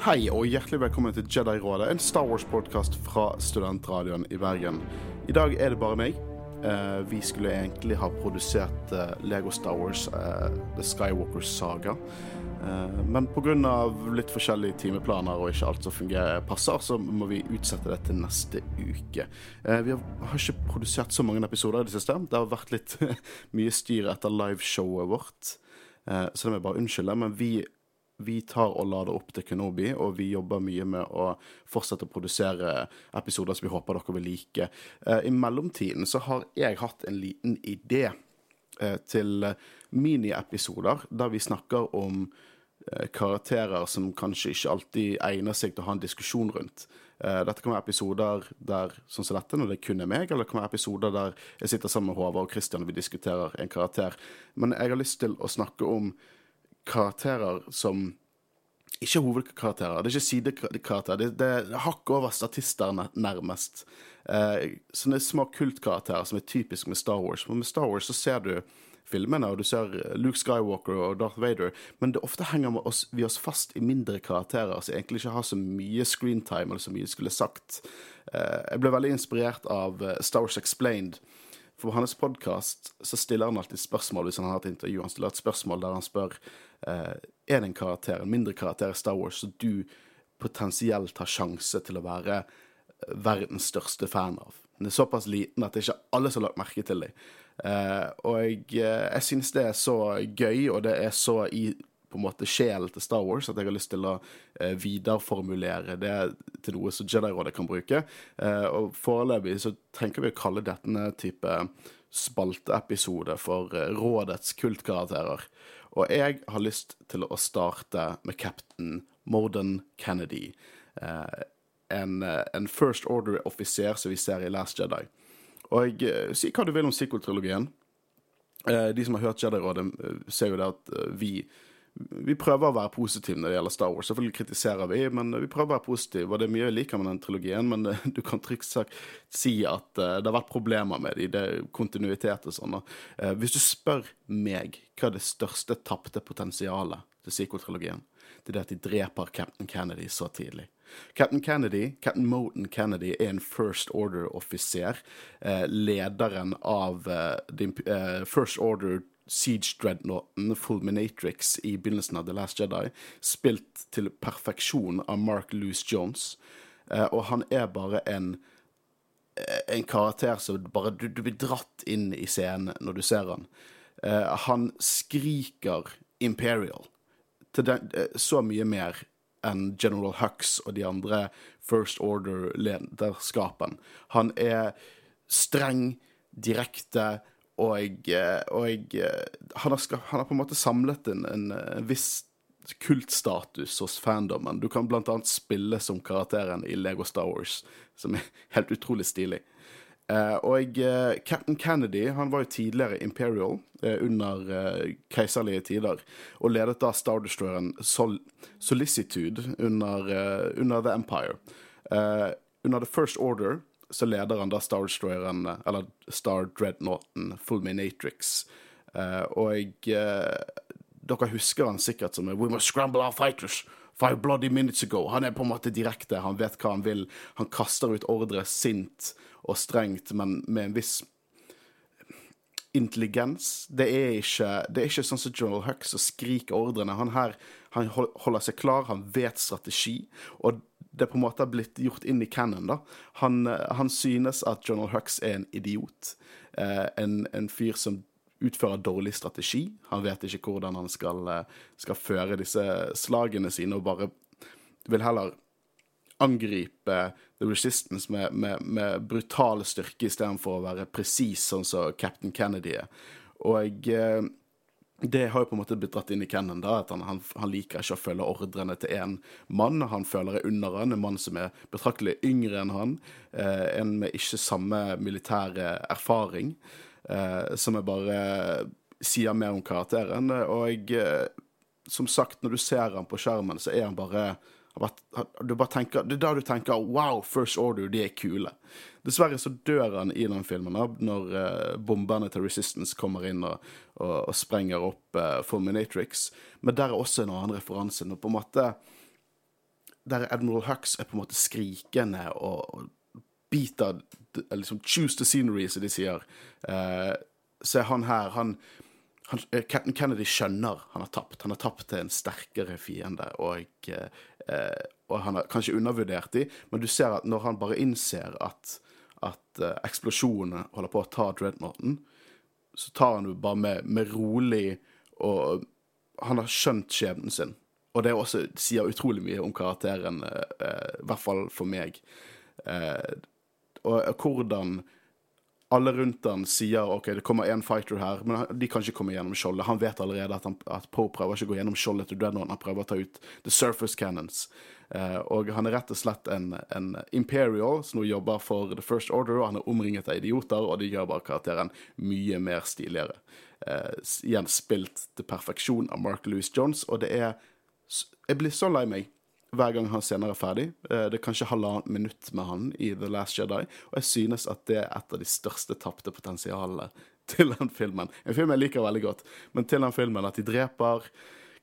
Hei og hjertelig velkommen til Jedi-rådet, en Star Wars-podkast fra Studentradioen i Bergen. I dag er det bare meg. Eh, vi skulle egentlig ha produsert eh, Lego Star Wars, eh, The Skywalker Saga. Men pga. litt forskjellige timeplaner og ikke alt som fungerer passer, så må vi utsette det til neste uke. Vi har, ikke produsert så mange episoder i det siste. Det har vært litt mye styr etter liveshowet vårt, så det må jeg bare unnskylde. Men vi vi tar og lader opp til Kenobi, og vi jobber mye med å fortsette å produsere episoder som vi håper dere vil like. Eh, I mellomtiden så har jeg hatt en liten idé eh, til miniepisoder der vi snakker om eh, karakterer som kanskje ikke alltid egner seg til å ha en diskusjon rundt. Dette kan være episoder der, sånn som dette, når det kun er meg, eller det kan være episoder der jeg sitter sammen med Håvard og Christian og vi diskuterer en karakter. Men jeg har lyst til å snakke om karakterer som ikke hovedkarakterer, det er ikke sidekarakterer. Det, det er hakk over statister, nærmest. Eh, sånne små kultkarakterer som er typisk med Star Wars. For med Star Wars så ser du filmene, og du ser Luke Skywalker og Darth Vader, men det ofte henger oss, vi oss fast i mindre karakterer som egentlig ikke har så mye screentime, eller så mye skulle sagt. Eh, jeg ble veldig inspirert av eh, Star Wars Explained. For på hans podkast stiller han alltid spørsmål hvis han har et intervju. Han stiller et spørsmål der han spør er det en karakter, en mindre karakter i Star Wars som du potensielt har sjanse til å være eh, verdens største fan av. Den er såpass liten at det ikke alle som har lagt merke til dem. Eh, og jeg, eh, jeg synes det er så gøy, og det er så i på en måte sjelen til Star Wars at jeg har lyst til å eh, videreformulere det til noe som Jedi-rådet kan bruke. Eh, og foreløpig så tenker vi å kalle dette type spalteepisode for eh, Rådets kultkarakterer. Og jeg har lyst til å starte med cap'n Morden Kennedy. Eh, en, eh, en, First Order-offiser som vi ser i Last Jedi. Og jeg, si hva du vil om sequel-trilogien. De som har hørt Jedi-rådet, ser jo det at vi vi prøver å være positive når det gjelder Star Wars. Selvfølgelig kritiserer vi, men vi prøver å være positive. Og det er mye jeg liker med den trilogien, men du kan trygt sagt si at det har vært problemer med det, Det kontinuitet og sånn. Hvis du spør meg hva er det største tapte potensialet til sequel-trilogien, det er det at de dreper Captain Kennedy så tidlig. Captain Kennedy, Captain Moten Kennedy er en First Order-offiser. Eh, lederen av eh, eh, First Order Siege Dreadnoughten, Fulminatrix, i begynnelsen av The Last Jedi, spilt til perfeksjon av Mark Louis Jones. Eh, og han er bare en eh, en karakter som bare du, du, blir dratt inn i scenen når du ser han. Eh, han skriker Imperial til den, så mye mer enn General Hux og de andre First Order-lederskapen. Han er streng, direkte og, eh, og eh, han, har, han, har, på en måte samlet en, en, viss kultstatus hos fandomen. Du kan blant annet spille som karakteren i Lego Star Wars, som er helt utrolig stilig. Uh, og uh, Captain Kennedy han var jo tidligere Imperial uh, under keiserlige tider, og ledet da Star Destroyeren Sol Solicitude under, under The Empire. under The First Order så leder han da Star Destroyeren, eller Star Dreadnoughten, Fulminatrix. Uh, og uh, dere husker han sikkert som We must scramble our fighters. Five bloody minutes ago. Han er på en måte direkte, han vet hva han vil. Han kaster ut ordre sint og strengt, men med en viss intelligens. Det er ikke, det er ikke sånn som General Hux som skriker ordrene. Han her han holder seg klar, han vet strategi. Og det på en måte har blitt gjort inn i canon. da. Han, han synes at General Hux er en idiot. Eh, en, en, fyr som utfører dårlig strategi. Han vet ikke hvordan han skal, eh, skal føre disse slagene sine, og bare vil heller angripe The Resistance med, med, med brutal styrke istedenfor å være presis, sånn som Captain Kennedy er. Og eh, det har jo på en måte blitt dratt inn i Kennan, da, at han, han, han, liker ikke å følge ordrene til én mann. Han føler er under han, en mann som er betraktelig yngre enn han. Eh, en med ikke samme militære erfaring. Eh, som jeg bare sier mer om karakteren. Og eh, som sagt, når du ser han på skjermen, så er han bare du bare tenker, Det er da du tenker 'wow, First Order, de er kule'. Dessverre så dør han i den filmen når uh, bomberne til Resistance kommer inn og, og, og sprenger opp uh, Fulminatrix. Men der er også en annen referanse. Når på en måte der Admiral Hux er på en måte skrikende og, og biter liksom Choose the scenery, som de sier. Uh, så er han her han, han, eh, Captain Kennedy skjønner han har tapt. Han har tapt til en sterkere fiende, og, eh, og han har kanskje undervurdert de, men du ser at når han bare innser at, at uh, eksplosjonene holder på å ta Dreadnoughten, så tar han det bare med, med rolig og Han har skjønt skjebnen sin. Og det også sier utrolig mye om karakteren, uh, i hvert fall for meg. Uh, og hvordan alle rundt han sier ok, det kommer én fighter her, men de kan ikke komme gjennom skjoldet. Han vet allerede at, han, at Poe prøver ikke å gå gjennom skjoldet til Dreadnought, han prøver å ta ut the surface cannons. Eh, og han er rett og slett en, en Imperial som nå jobber for The First Order, og han er omringet av idioter, og de gjør bare karakteren mye mer stiligere. Eh, igjen spilt til perfeksjon av Mark Louis Jones, og det er Jeg blir så lei meg hver gang han senere er ferdig. Eh, det er kanskje halvannet minutt med han i The Last Jedi, og jeg synes at det er et av de største tapte potensialene til den filmen. En film jeg liker veldig godt, men til den filmen at de dreper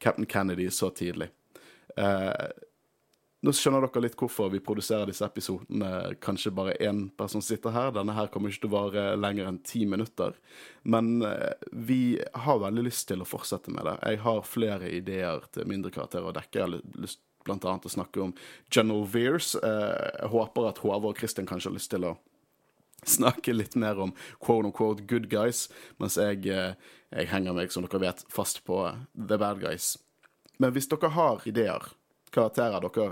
Captain Kennedy så tidlig. Eh, nå skjønner dere litt hvorfor vi produserer disse episodene. Kanskje bare én person sitter her. Denne her kommer ikke til å vare lenger enn ti minutter. Men eh, vi har veldig lyst til å fortsette med det. Jeg har flere ideer til mindre karakterer å dekke. Jeg har lyst bl.a. å snakke om General Veers. Eh, jeg håper at Håvard og Kristin kanskje har lyst til å snakke litt mer om quote unquote good guys, mens jeg, eh, jeg henger meg, som dere vet, fast på the bad guys. Men hvis dere har ideer, karakterer dere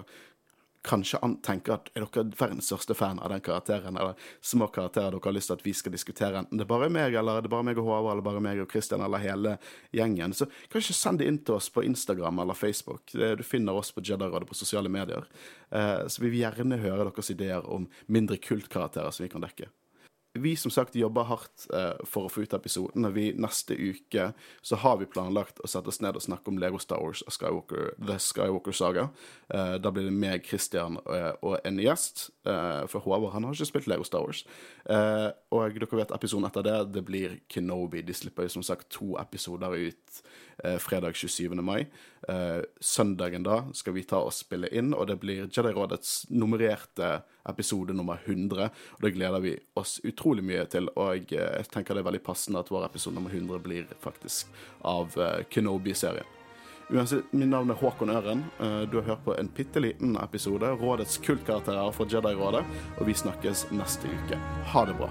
kanskje tenker at er dere verdens største fan av den karakteren, eller små karakterer dere har lyst til at vi skal diskutere, enten det er bare meg, eller det er bare meg og Håvard, eller bare meg og Christian, eller hele gjengen, så kanskje send det inn til oss på Instagram eller Facebook. Du finner oss på Jedi-rådet på sosiale medier. Eh, så vi vil gjerne høre deres ideer om mindre kultkarakterer som vi kan dekke vi som sagt jobber hardt uh, for å få ut episoden. og Vi, neste uke så har vi planlagt å sette oss ned og snakke om Lego Star Wars og Skywalker, The Skywalker Saga. Uh, da blir det meg, Christian uh, og en gjest. for Håvard han har ikke spilt Lego Star Wars. og dere vet episoden etter det, det blir Kenobi. De slipper jo som sagt to episoder ut fredag 27. mai. søndagen da skal vi ta og spille inn, og det blir Jedi-rådets nummererte episode nummer 100. Og det gleder vi oss utrolig mye til. Og jeg tenker det er veldig passende at vår episode nummer 100 blir faktisk av uh, Kenobi-serien. Uansett, Mitt navn er Håkon Øren. Uh, du har hørt på en bitte liten episode. Rådets kultkarakterer fra Jedi-rådet. Og vi snakkes neste uke. Ha det bra.